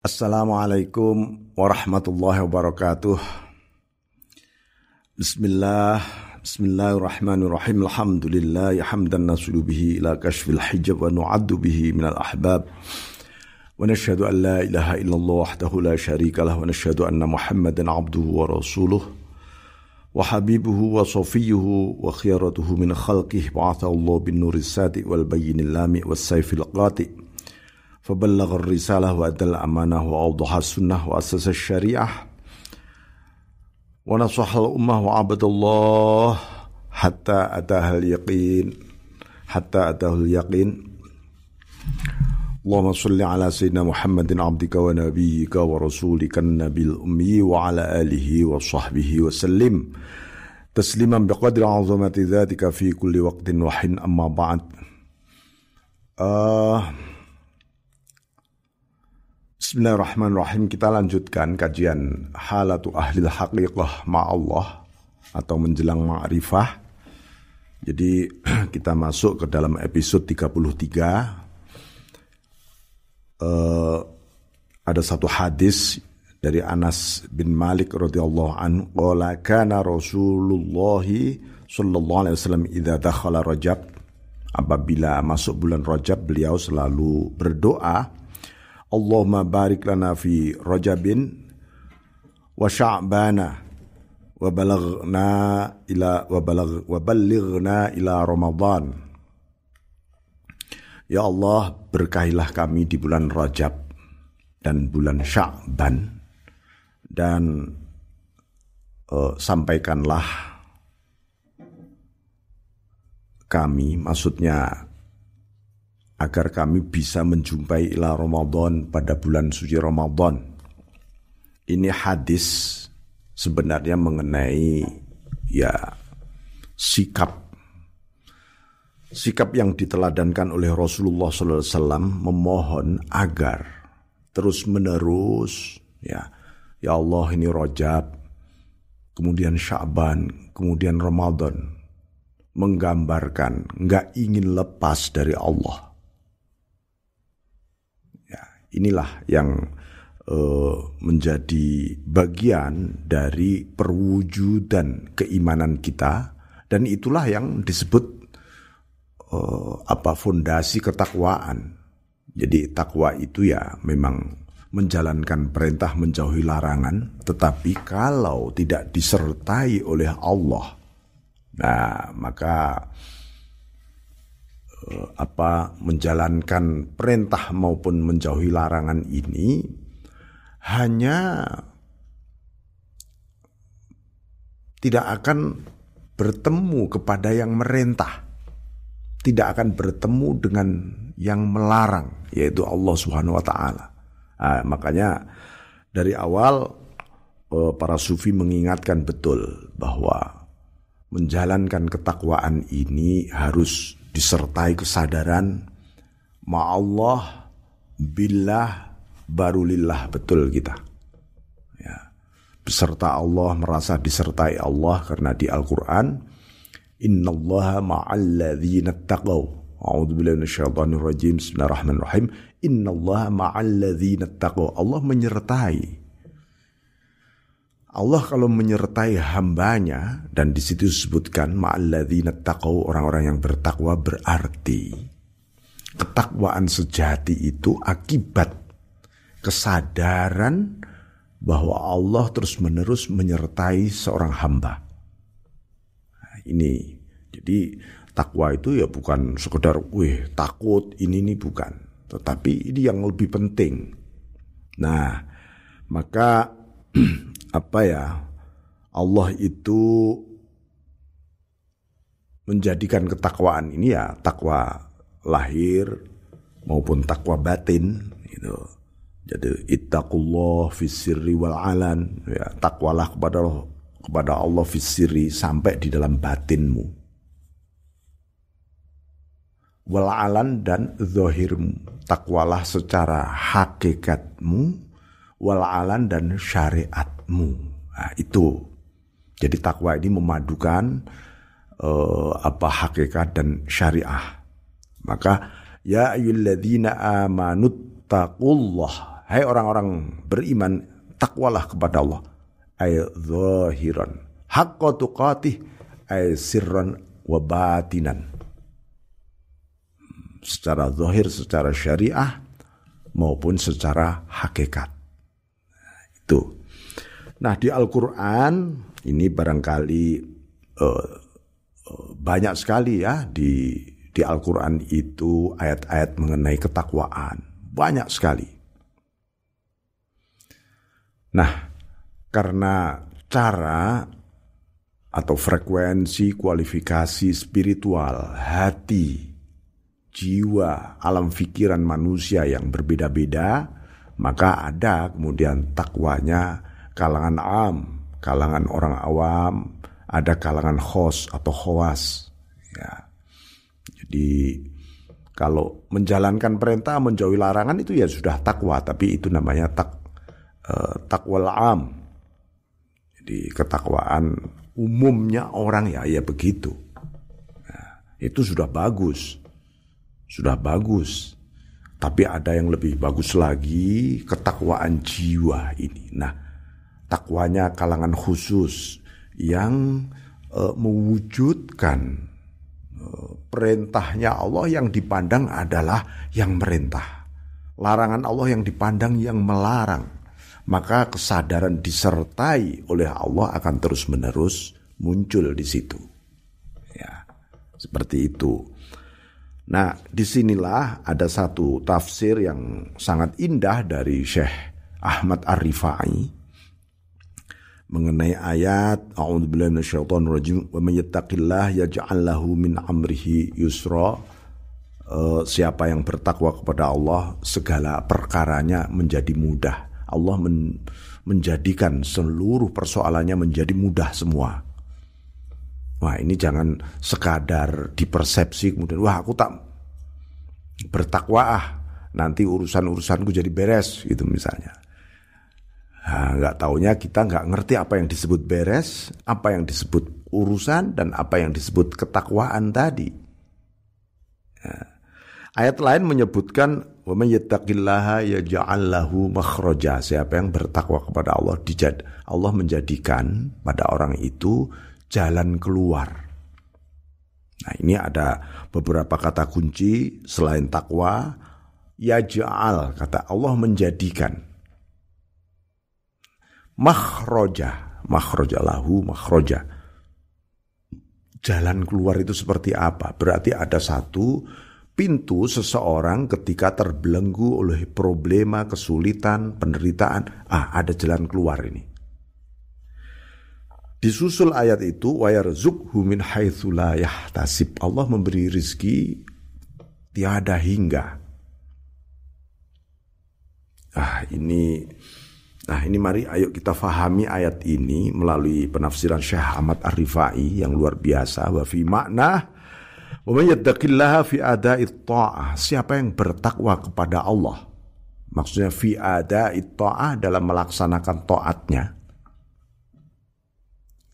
Assalamualaikum warahmatullahi wabarakatuh. Bismillah, Bismillahirrahmanirrahim. Alhamdulillah, hamdan nasulu bihi ila kashfil hijab wa nu'addu bihi minal ahbab. Wa nashhadu an la ilaha illallah wahdahu la sharika lah wa nashhadu anna Muhammadan abduhu wa rasuluh wa habibuhu wa safiyuhu wa khiyaratuhu min khalqih ba'athahu Allah bin nuris sadiq wal bayyinil lami was sayfil qati' فبلغ الرسالة وأدى الأمانة وأوضح السنة وأسس الشريعة. ونصح الأمة وعبد الله حتى أتاها اليقين حتى أتاه اليقين. اللهم صل على سيدنا محمد عبدك ونبيك ورسولك النبي الأمي وعلى آله وصحبه وسلم. تسليما بقدر عظمة ذاتك في كل وقت وحين. أما بعد آه Bismillahirrahmanirrahim kita lanjutkan kajian halatu ahlil haqiqah ma'allah atau menjelang ma'rifah. Jadi kita masuk ke dalam episode 33. Uh, eh, ada satu hadis dari Anas bin Malik radhiyallahu anhu qala kana Rasulullah sallallahu alaihi wasallam idza dakhala Rajab apabila masuk bulan Rajab beliau selalu berdoa Allahumma barik lana fi Rajabin wa Sya'bana wa balaghna ila wa balagh wa ballighna ila Ramadan. Ya Allah, berkahilah kami di bulan Rajab dan bulan Sya'ban dan uh, sampaikanlah kami maksudnya agar kami bisa menjumpai ila Ramadan pada bulan suci Ramadan. Ini hadis sebenarnya mengenai ya sikap sikap yang diteladankan oleh Rasulullah SAW memohon agar terus menerus ya ya Allah ini Rojab kemudian Syaban kemudian Ramadan menggambarkan nggak ingin lepas dari Allah inilah yang uh, menjadi bagian dari perwujudan keimanan kita dan itulah yang disebut uh, apa fondasi ketakwaan. Jadi takwa itu ya memang menjalankan perintah menjauhi larangan, tetapi kalau tidak disertai oleh Allah, nah maka Eh, apa menjalankan perintah maupun menjauhi larangan ini hanya tidak akan bertemu kepada yang merintah, tidak akan bertemu dengan yang melarang, yaitu Allah Subhanahu wa taala. Nah, makanya dari awal eh, para sufi mengingatkan betul bahwa menjalankan ketakwaan ini harus disertai kesadaran ma'allah billah barulillah betul kita. Ya. Beserta Allah merasa disertai Allah karena di Al-Qur'an innallaha ma'al ladzina taqaw. A'udzu billahi minasyaitonir rajim. Bismillahirrahmanirrahim. Innallaha ma'al ladzina taqaw. Allah menyertai Allah kalau menyertai hambanya dan di situ disebutkan ma'alladzina taqau orang-orang yang bertakwa berarti ketakwaan sejati itu akibat kesadaran bahwa Allah terus-menerus menyertai seorang hamba. Nah, ini jadi takwa itu ya bukan sekedar wih takut ini ini bukan, tetapi ini yang lebih penting. Nah, maka apa ya Allah itu menjadikan ketakwaan ini ya takwa lahir maupun takwa batin gitu. Jadi ittaqullah fis sirri wal alan ya takwalah kepada kepada Allah fis sirri sampai di dalam batinmu. Wal alan dan zahirmu takwalah secara hakikatmu wal alan dan syariatmu. Nah, itu. Jadi takwa ini memadukan uh, apa hakikat dan syariah. Maka ya ayyuhalladzina amanut taqullah Hai orang-orang beriman, takwalah kepada Allah. Ay zahiran. Haqqa tuqatih ay sirran wa batinan. Secara zahir, secara syariah, maupun secara hakikat. Itu. Nah di Al-Quran ini barangkali uh, banyak sekali ya di di Al-Quran itu ayat-ayat mengenai ketakwaan. Banyak sekali. Nah, karena cara atau frekuensi kualifikasi spiritual hati, jiwa, alam pikiran manusia yang berbeda-beda, maka ada kemudian takwanya kalangan am, kalangan orang awam, ada kalangan khos atau khawas. Ya. Jadi kalau menjalankan perintah menjauhi larangan itu ya sudah takwa, tapi itu namanya tak uh, takwal am. Jadi ketakwaan umumnya orang ya ya begitu. Nah, itu sudah bagus. Sudah bagus. Tapi ada yang lebih bagus lagi ketakwaan jiwa ini. Nah, takwanya kalangan khusus yang uh, mewujudkan uh, perintahnya Allah yang dipandang adalah yang merintah. Larangan Allah yang dipandang yang melarang. Maka kesadaran disertai oleh Allah akan terus-menerus muncul di situ. Ya, seperti itu. Nah, di sinilah ada satu tafsir yang sangat indah dari Syekh Ahmad Ar-Rifai mengenai ayat a'udzubillahi minasyaitonirrajim wa may yattaqillah yaj'al min amrihi yusra. Uh, siapa yang bertakwa kepada Allah segala perkaranya menjadi mudah. Allah men menjadikan seluruh persoalannya menjadi mudah semua. Wah ini jangan sekadar dipersepsi kemudian wah aku tak bertakwa ah nanti urusan-urusanku jadi beres gitu misalnya Nah, taunya kita nggak ngerti apa yang disebut beres, apa yang disebut urusan, dan apa yang disebut ketakwaan tadi. Nah, ayat lain menyebutkan makhraja. Siapa yang bertakwa kepada Allah dijad Allah menjadikan pada orang itu jalan keluar. Nah, ini ada beberapa kata kunci selain takwa yaj'al kata Allah menjadikan makhroja, makhroja lahu, makhroja. Jalan keluar itu seperti apa? Berarti ada satu pintu seseorang ketika terbelenggu oleh problema, kesulitan, penderitaan. Ah, ada jalan keluar ini. Disusul ayat itu wayarzukhu min haitsu la yahtasib. Allah memberi rizki tiada hingga. Ah, ini Nah ini mari ayo kita fahami ayat ini melalui penafsiran Syekh Ahmad Ar-Rifai yang luar biasa. Wa fi makna fi ada'i ta'ah. Siapa yang bertakwa kepada Allah. Maksudnya fi ada'i ta'ah dalam melaksanakan taatnya.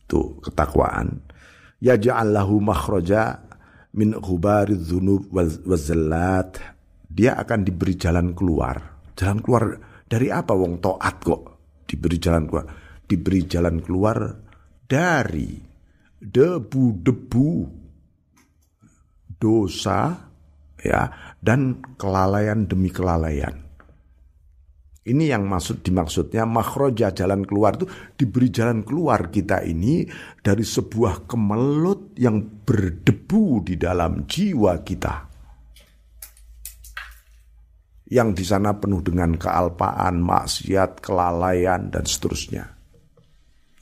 Itu ketakwaan. Ya ja'allahu makhraja min ghubari dzunub wazallat. Dia akan diberi jalan keluar. Jalan keluar dari apa wong toat kok diberi jalan keluar? Diberi jalan keluar dari debu-debu dosa ya dan kelalaian demi kelalaian. Ini yang maksud dimaksudnya makroja jalan keluar itu diberi jalan keluar kita ini dari sebuah kemelut yang berdebu di dalam jiwa kita yang di sana penuh dengan kealpaan, maksiat, kelalaian dan seterusnya.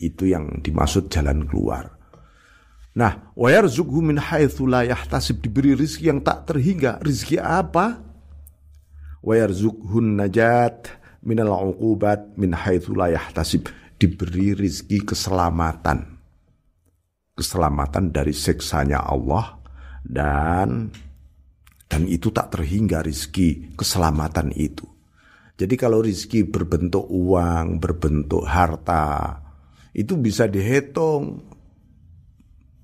Itu yang dimaksud jalan keluar. Nah, wayarzuqhu min haitsu la diberi rizki yang tak terhingga. Rizki apa? Wayarzuqhun najat minal uqubat min haitsu la yahtasib diberi rizki keselamatan. Keselamatan dari siksanya Allah dan dan itu tak terhingga rizki keselamatan itu. Jadi kalau rizki berbentuk uang, berbentuk harta, itu bisa dihitung.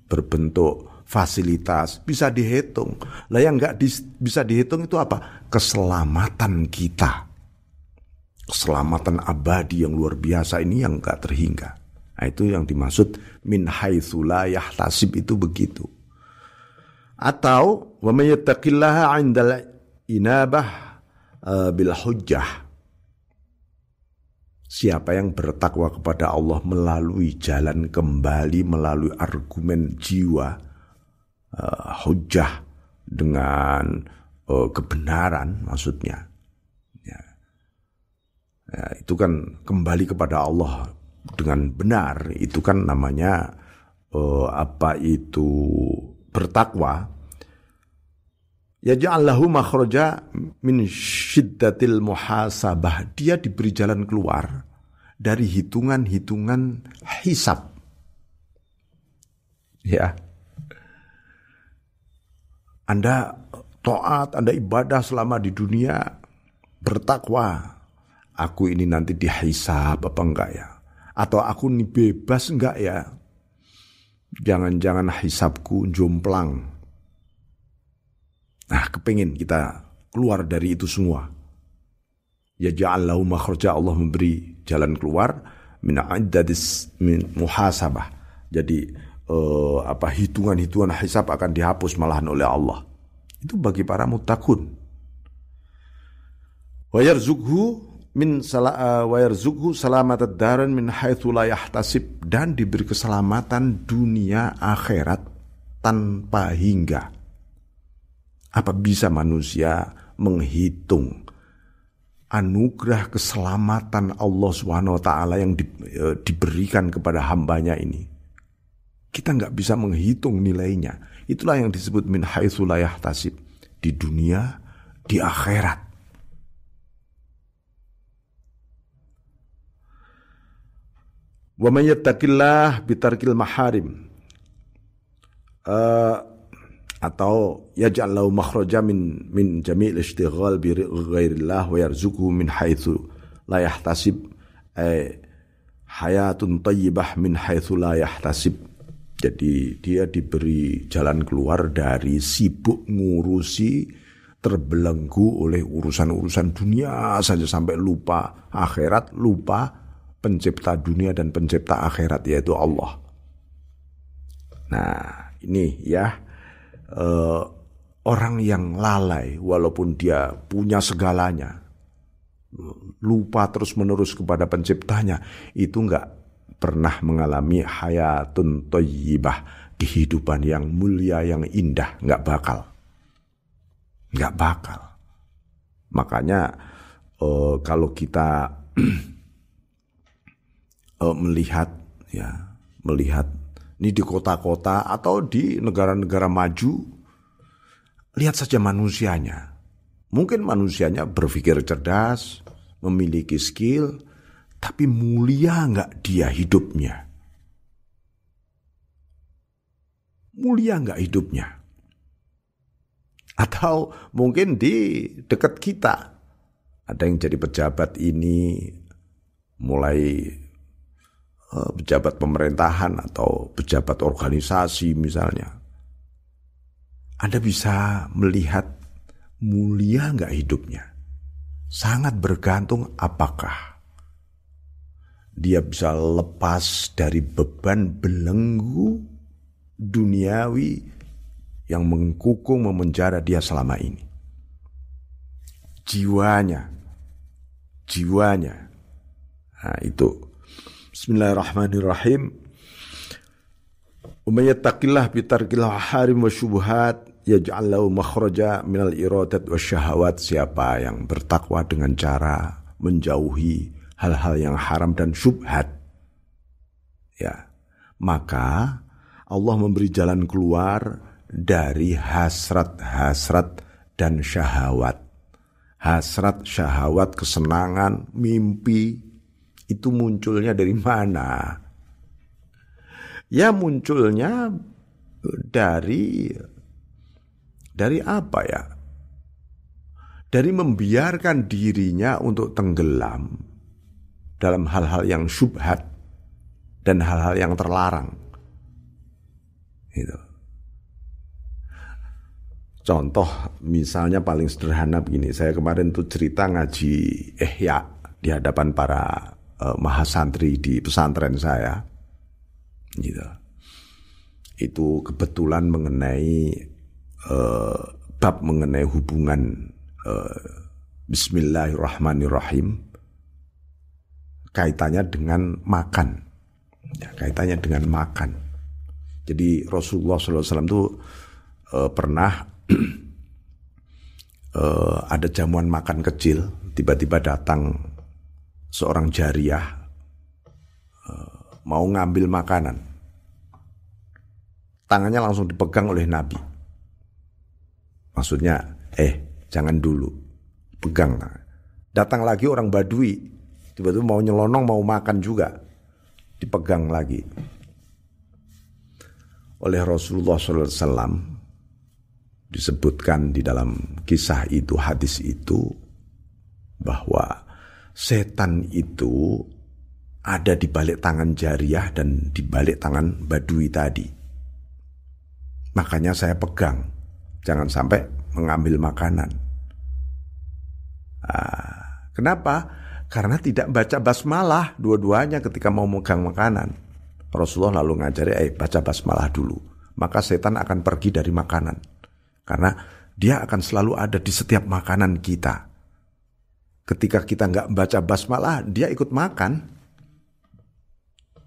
Berbentuk fasilitas, bisa dihitung. Lah yang nggak di, bisa dihitung itu apa? Keselamatan kita. keselamatan abadi yang luar biasa ini yang gak terhingga. Nah, itu yang dimaksud min haitsu yahtasib itu begitu. Atau wa may yattaqillaha inabah uh, bil hujjah. Siapa yang bertakwa kepada Allah melalui jalan kembali melalui argumen jiwa uh, hujjah dengan uh, kebenaran maksudnya Ya, itu kan kembali kepada Allah dengan benar. Itu kan namanya uh, apa itu bertakwa. Ya ja'allahu makhraja min syiddatil muhasabah. Dia diberi jalan keluar dari hitungan-hitungan hisab. Ya. Anda taat, Anda ibadah selama di dunia, bertakwa, aku ini nanti dihisab apa enggak ya? Atau aku ini bebas enggak ya? Jangan-jangan hisabku jomplang. Nah, kepingin kita keluar dari itu semua. Ya ja'allahu makhraja Allah memberi jalan keluar min addadis min muhasabah. Jadi eh, apa hitungan-hitungan hisab akan dihapus malahan oleh Allah. Itu bagi para mutakun. Wa yarzukhu min uh, wa yarzuqhu salamat daran min haitsu la yahtasib dan diberi keselamatan dunia akhirat tanpa hingga. Apa bisa manusia menghitung anugerah keselamatan Allah Subhanahu wa yang di, e, diberikan kepada hambanya ini? Kita nggak bisa menghitung nilainya. Itulah yang disebut min haitsu la yahtasib di dunia, di akhirat. Wa yattaqillah bitarkil maharim. Uh, atau yaj'al lahu makhraja min min jami'il ishtighal bi ghairillah wa yarzuquhu min haitsu la yahtasib ay hayatun thayyibah min haitsu la yahtasib. Jadi dia diberi jalan keluar dari sibuk ngurusi terbelenggu oleh urusan-urusan dunia saja sampai lupa akhirat, lupa pencipta dunia dan pencipta akhirat yaitu Allah. Nah, ini ya uh, orang yang lalai walaupun dia punya segalanya lupa terus-menerus kepada penciptanya itu enggak pernah mengalami hayatun toyibah kehidupan yang mulia yang indah enggak bakal. Enggak bakal. Makanya uh, kalau kita uh, melihat ya melihat ini di kota-kota atau di negara-negara maju. Lihat saja manusianya. Mungkin manusianya berpikir cerdas memiliki skill tapi mulia nggak dia hidupnya? Mulia nggak hidupnya? Atau mungkin di dekat kita. Ada yang jadi pejabat ini mulai pejabat pemerintahan atau pejabat organisasi misalnya. Anda bisa melihat mulia nggak hidupnya. Sangat bergantung apakah dia bisa lepas dari beban belenggu duniawi yang mengkukung memenjara dia selama ini. Jiwanya, jiwanya, nah itu Bismillahirrahmanirrahim. Umayyattaqillah bitarkil harim wa syubuhat yaj'al lahu makhraja minal iradat wa syahawat. Siapa yang bertakwa dengan cara menjauhi hal-hal yang haram dan syubhat. Ya, maka Allah memberi jalan keluar dari hasrat-hasrat dan syahwat. Hasrat, syahwat, kesenangan, mimpi, itu munculnya dari mana? Ya munculnya dari dari apa ya? Dari membiarkan dirinya untuk tenggelam dalam hal-hal yang syubhat dan hal-hal yang terlarang. Itu. Contoh misalnya paling sederhana begini, saya kemarin tuh cerita ngaji Ihya di hadapan para uh, mahasantri di pesantren saya. Gitu. Itu kebetulan mengenai uh, bab mengenai hubungan uh, Bismillahirrahmanirrahim kaitannya dengan makan. Ya, kaitannya dengan makan. Jadi Rasulullah SAW itu uh, pernah uh, ada jamuan makan kecil, tiba-tiba datang seorang jariah uh, mau ngambil makanan. Tangannya langsung dipegang oleh Nabi. Maksudnya, eh jangan dulu, pegang. Datang lagi orang Badui, tiba-tiba mau nyelonong mau makan juga, dipegang lagi oleh Rasulullah SAW disebutkan di dalam kisah itu, hadis itu, bahwa setan itu ada di balik tangan jariah dan di balik tangan badui tadi. Makanya saya pegang, jangan sampai mengambil makanan. Nah, kenapa? Karena tidak baca basmalah dua-duanya ketika mau megang makanan. Rasulullah lalu ngajari, eh baca basmalah dulu. Maka setan akan pergi dari makanan. Karena dia akan selalu ada di setiap makanan kita. Ketika kita nggak baca basmalah, dia ikut makan.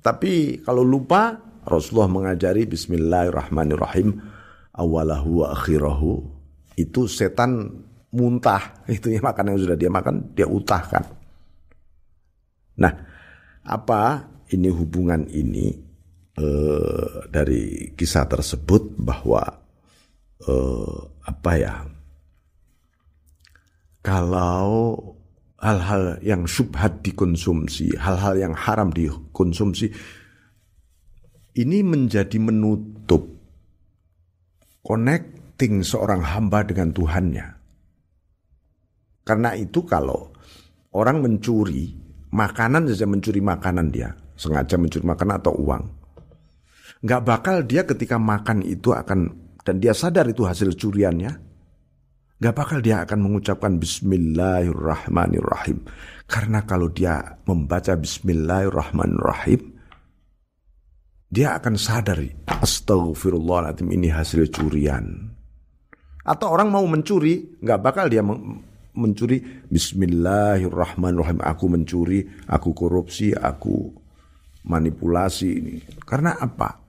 Tapi kalau lupa, Rasulullah mengajari Bismillahirrahmanirrahim, awalahu wa akhirahu. Itu setan muntah, itu ya makanan yang sudah dia makan, dia utahkan. Nah, apa ini hubungan ini eh, dari kisah tersebut bahwa uh, apa ya? Kalau hal-hal yang subhat dikonsumsi, hal-hal yang haram dikonsumsi, ini menjadi menutup connecting seorang hamba dengan Tuhannya. Karena itu kalau orang mencuri makanan saja mencuri makanan dia, sengaja mencuri makanan atau uang, nggak bakal dia ketika makan itu akan dan dia sadar itu hasil curiannya, gak bakal dia akan mengucapkan Bismillahirrahmanirrahim. Karena kalau dia membaca Bismillahirrahmanirrahim, dia akan sadar, astagfirullahaladzim ini hasil curian. Atau orang mau mencuri, gak bakal dia mencuri Bismillahirrahmanirrahim. Aku mencuri, aku korupsi, aku manipulasi ini. Karena apa?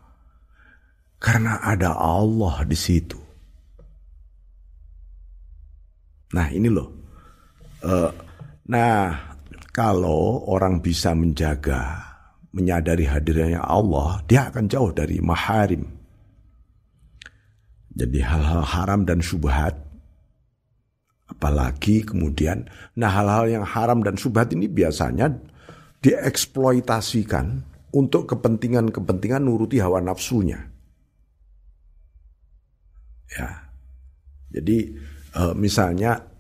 Karena ada Allah di situ. Nah ini loh. Uh, nah kalau orang bisa menjaga, menyadari hadirnya Allah, dia akan jauh dari maharim. Jadi hal-hal haram dan syubhat, apalagi kemudian, nah hal-hal yang haram dan syubhat ini biasanya dieksploitasikan untuk kepentingan-kepentingan nuruti hawa nafsunya. Ya. Jadi misalnya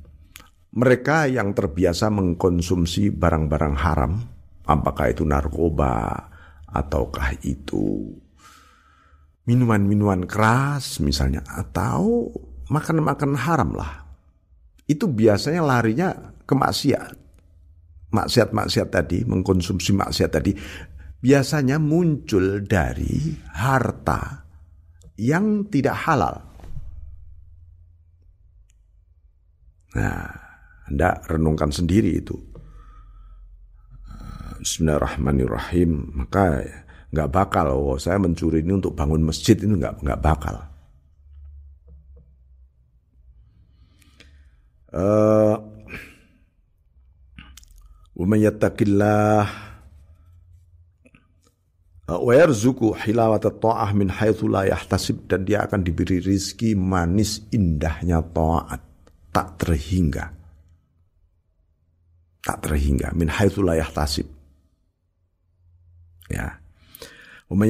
mereka yang terbiasa mengkonsumsi barang-barang haram, apakah itu narkoba ataukah itu minuman-minuman keras misalnya atau makan-makan haram lah. Itu biasanya larinya ke maksiat. Maksiat-maksiat tadi, mengkonsumsi maksiat tadi biasanya muncul dari harta yang tidak halal. Nah, Anda renungkan sendiri itu. Bismillahirrahmanirrahim. Maka nggak bakal, oh, saya mencuri ini untuk bangun masjid itu nggak nggak bakal. Uh, ta'ah min haitsu la yahtasib dan dia akan diberi rizki manis indahnya taat tak terhingga. Tak terhingga. Min haitsu la yahtasib. Ya. Wa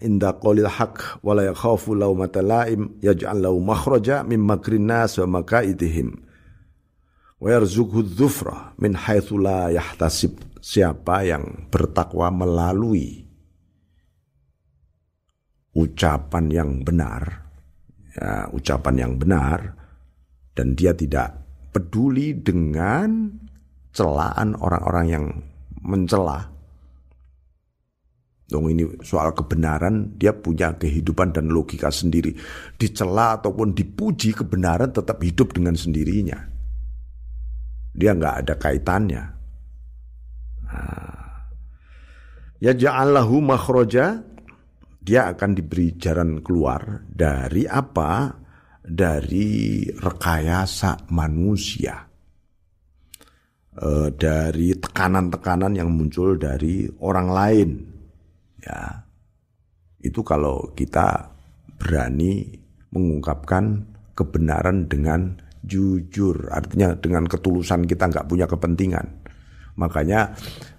inda qawlil haqq wa la yakhafu lawmata laim yaj'al lahu makhraja min makrin nas wa makaidihim. Wa yarzuqhu dzufra min haitsu la yahtasib. Siapa yang bertakwa melalui ucapan yang benar, ya, ucapan yang benar, dan dia tidak peduli dengan celaan orang-orang yang mencela. Dong ini soal kebenaran dia punya kehidupan dan logika sendiri. Dicela ataupun dipuji kebenaran tetap hidup dengan sendirinya. Dia nggak ada kaitannya. Nah. Ya ja'allahu makhroja dia akan diberi jalan keluar dari apa? Dari rekayasa manusia uh, dari tekanan-tekanan yang muncul dari orang lain. Ya. Itu kalau kita berani mengungkapkan kebenaran dengan jujur, artinya dengan ketulusan kita nggak punya kepentingan. Makanya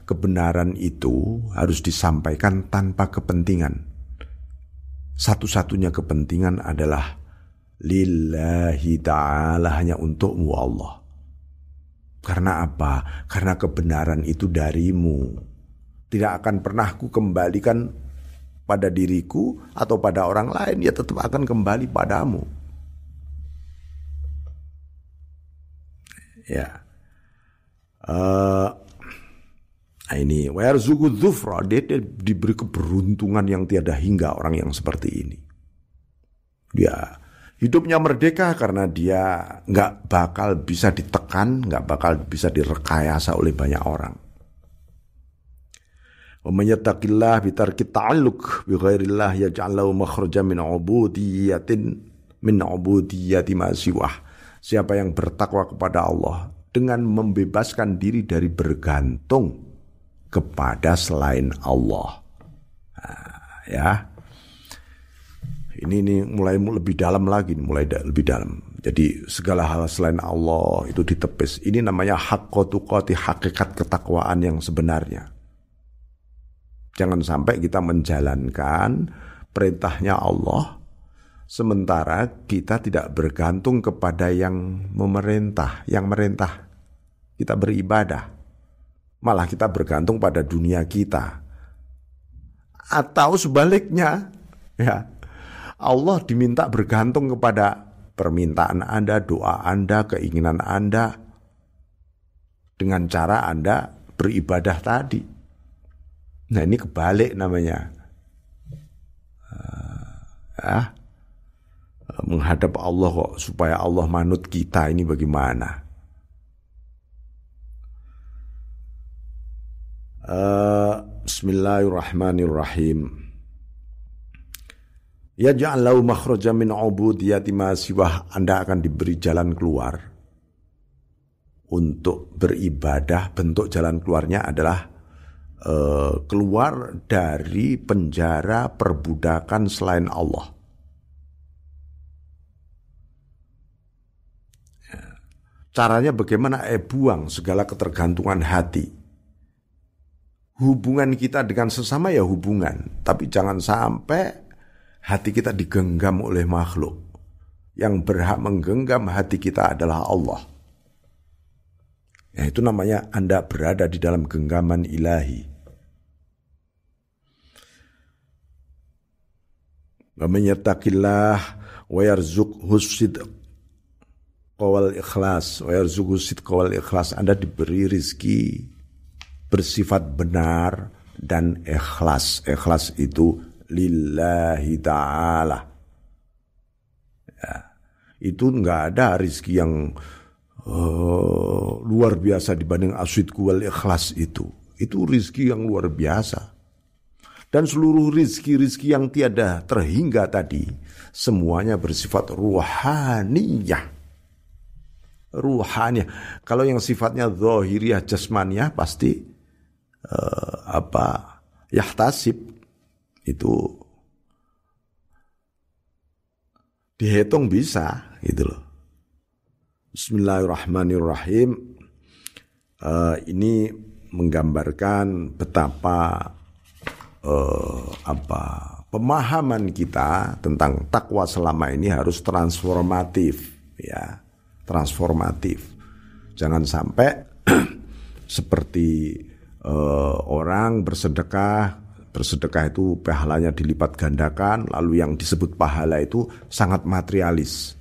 kebenaran itu harus disampaikan tanpa kepentingan. Satu-satunya kepentingan adalah lillahi ta'ala hanya untukmu Allah. Karena apa? Karena kebenaran itu darimu. Tidak akan pernah ku kembalikan pada diriku atau pada orang lain, ya tetap akan kembali padamu. Ya. Uh, ini wayarzuku dzufra dia, dia diberi keberuntungan yang tiada hingga orang yang seperti ini. Dia hidupnya merdeka karena dia nggak bakal bisa ditekan, nggak bakal bisa direkayasa oleh banyak orang. Menyatakilah bitar kita aluk bi ghairillah yaj'alahu makhraja min ubudiyatin min ubudiyati ma Siapa yang bertakwa kepada Allah dengan membebaskan diri dari bergantung kepada selain Allah. Nah, ya, ini nih mulai lebih dalam lagi, mulai da lebih dalam. Jadi segala hal selain Allah itu ditepis. Ini namanya haqqatuqati hakikat ketakwaan yang sebenarnya. Jangan sampai kita menjalankan perintahnya Allah sementara kita tidak bergantung kepada yang memerintah, yang merintah. Kita beribadah. Malah kita bergantung pada dunia kita. Atau sebaliknya, ya Allah diminta bergantung kepada permintaan Anda, doa Anda, keinginan Anda dengan cara Anda beribadah tadi. Nah ini kebalik namanya. Uh, menghadap Allah kok supaya Allah manut kita ini bagaimana? Uh, Bismillahirrahmanirrahim. Ya ja'allahu makhraja min ubudiyati siwah. Anda akan diberi jalan keluar untuk beribadah. Bentuk jalan keluarnya adalah uh, keluar dari penjara perbudakan selain Allah. Ya. Caranya bagaimana? Eh buang segala ketergantungan hati. Hubungan kita dengan sesama ya hubungan, tapi jangan sampai hati kita digenggam oleh makhluk. Yang berhak menggenggam hati kita adalah Allah. Ya, itu namanya Anda berada di dalam genggaman ilahi. Menyertakillah wa yarzuqhu kawal ikhlas wa yarzuqhu kawal ikhlas Anda diberi rizki bersifat benar dan ikhlas. Ikhlas itu lillahi ta'ala. Ya, itu enggak ada rizki yang uh, luar biasa dibanding asyidku wal ikhlas itu. Itu rizki yang luar biasa. Dan seluruh rizki-rizki yang tiada terhingga tadi, semuanya bersifat ruhaniyah. Ruhaniyah. Kalau yang sifatnya zahiriyah jasmaniyah pasti uh, apa yahtasib itu dihitung bisa gitu loh. Bismillahirrahmanirrahim. Uh, ini menggambarkan betapa uh, apa pemahaman kita tentang takwa selama ini harus transformatif ya transformatif jangan sampai seperti uh, orang bersedekah Bersedekah itu pahalanya dilipat gandakan, lalu yang disebut pahala itu sangat materialis.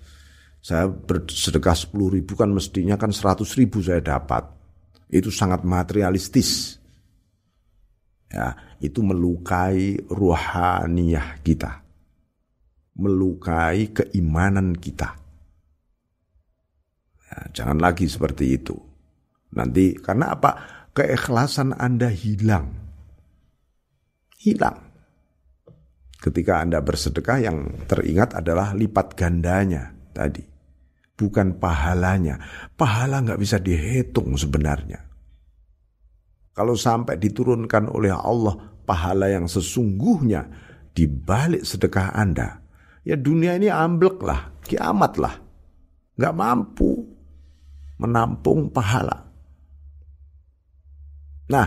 Saya bersedekah 10 ribu kan mestinya kan 100 ribu saya dapat. Itu sangat materialistis. Ya, itu melukai ruhaniyah kita. Melukai keimanan kita. Ya, jangan lagi seperti itu. Nanti karena apa? Keikhlasan Anda hilang. Hilang. Ketika Anda bersedekah yang teringat adalah lipat gandanya tadi. Bukan pahalanya. Pahala nggak bisa dihitung sebenarnya. Kalau sampai diturunkan oleh Allah pahala yang sesungguhnya di balik sedekah Anda, ya dunia ini amblek lah, kiamat lah. Nggak mampu menampung pahala. Nah,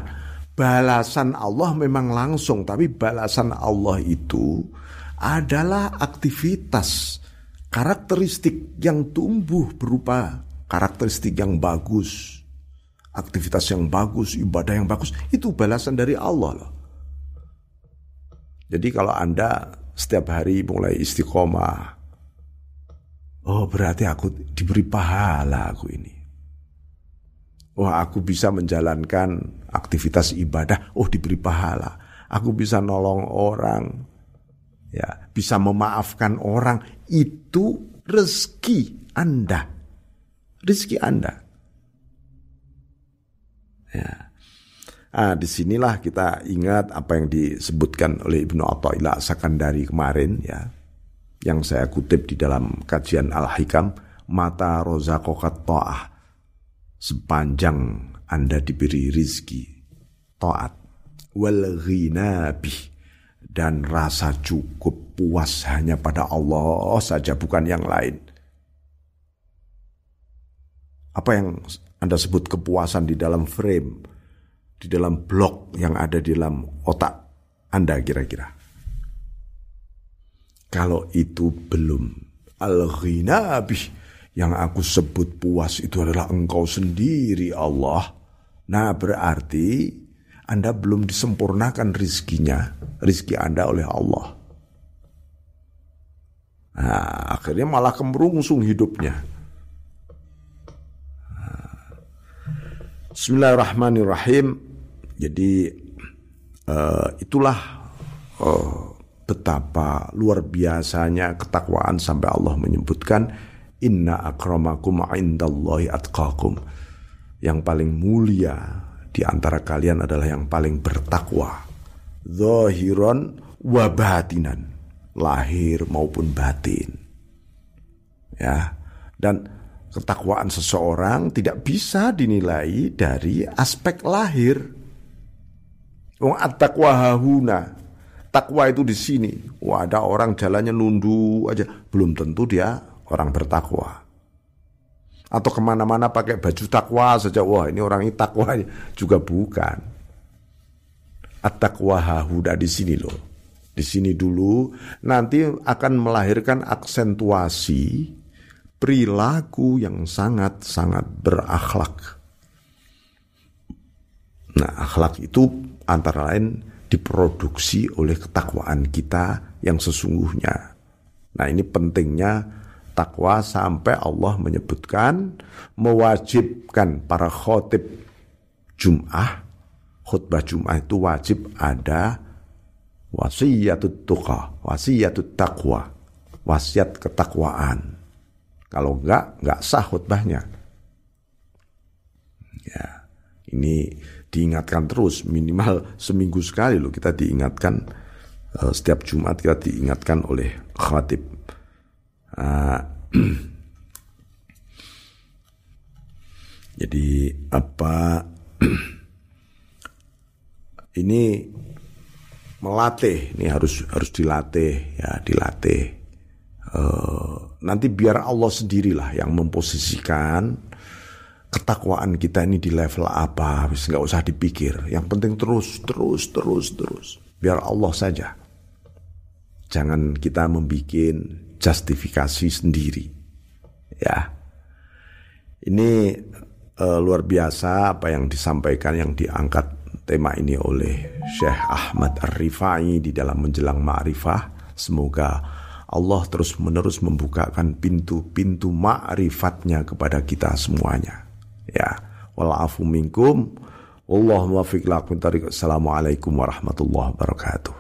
balasan Allah memang langsung, tapi balasan Allah itu adalah aktivitas karakteristik yang tumbuh berupa karakteristik yang bagus aktivitas yang bagus, ibadah yang bagus, itu balasan dari Allah loh. Jadi kalau Anda setiap hari mulai istiqomah, oh berarti aku diberi pahala aku ini. Oh aku bisa menjalankan aktivitas ibadah, oh diberi pahala. Aku bisa nolong orang, ya bisa memaafkan orang, itu rezeki Anda. Rezeki Anda. Ya. Ah, di sinilah kita ingat apa yang disebutkan oleh Ibnu Athaillah Sakandari kemarin ya. Yang saya kutip di dalam kajian Al-Hikam, mata rozakokat ta'ah. Sepanjang Anda diberi rizki, taat, wal ghinabih, dan rasa cukup puas hanya pada Allah saja bukan yang lain. Apa yang anda sebut kepuasan di dalam frame, di dalam blok yang ada di dalam otak Anda kira-kira. Kalau itu belum al-ghina yang aku sebut puas itu adalah engkau sendiri Allah. Nah berarti Anda belum disempurnakan rizkinya, rizki Anda oleh Allah. Nah, akhirnya malah kemerungsung hidupnya. Bismillahirrahmanirrahim. Jadi uh, itulah uh, betapa luar biasanya ketakwaan sampai Allah menyebutkan inna akramakum indallahi atqakum. Yang paling mulia di antara kalian adalah yang paling bertakwa. Zahiran wa batinan. Lahir maupun batin. Ya. Dan ketakwaan seseorang tidak bisa dinilai dari aspek lahir. Wong at-taqwa hahuna. Takwa itu di sini. Wah, ada orang jalannya nundu aja, belum tentu dia orang bertakwa. Atau ke mana-mana pakai baju takwa saja, wah ini orang ini takwa juga bukan. At-taqwa hahuna di sini loh. Di sini dulu nanti akan melahirkan aksentuasi perilaku yang sangat-sangat berakhlak. Nah, akhlak itu antara lain diproduksi oleh ketakwaan kita yang sesungguhnya. Nah, ini pentingnya takwa sampai Allah menyebutkan mewajibkan para khotib Jum'ah, khutbah Jum'ah itu wajib ada wasiyatut tuqa, wasiyatut taqwa, wasiat ketakwaan. Kalau enggak, enggak sah khutbahnya. Ya, ini diingatkan terus minimal seminggu sekali loh kita diingatkan uh, setiap Jumat kita diingatkan oleh khatib. Uh, jadi apa ini melatih ini harus harus dilatih ya dilatih uh, nanti biar Allah sendirilah yang memposisikan ketakwaan kita ini di level apa, habis nggak usah dipikir. Yang penting terus, terus, terus, terus. Biar Allah saja. Jangan kita membuat justifikasi sendiri. Ya. Ini uh, luar biasa apa yang disampaikan yang diangkat tema ini oleh Syekh Ahmad Ar-Rifai di dalam menjelang ma'rifah. Semoga Allah terus-menerus membukakan pintu-pintu ma'rifatnya kepada kita semuanya. Ya. wal afu minkum. Wallahu muwaffiq lakum Assalamualaikum warahmatullahi wabarakatuh.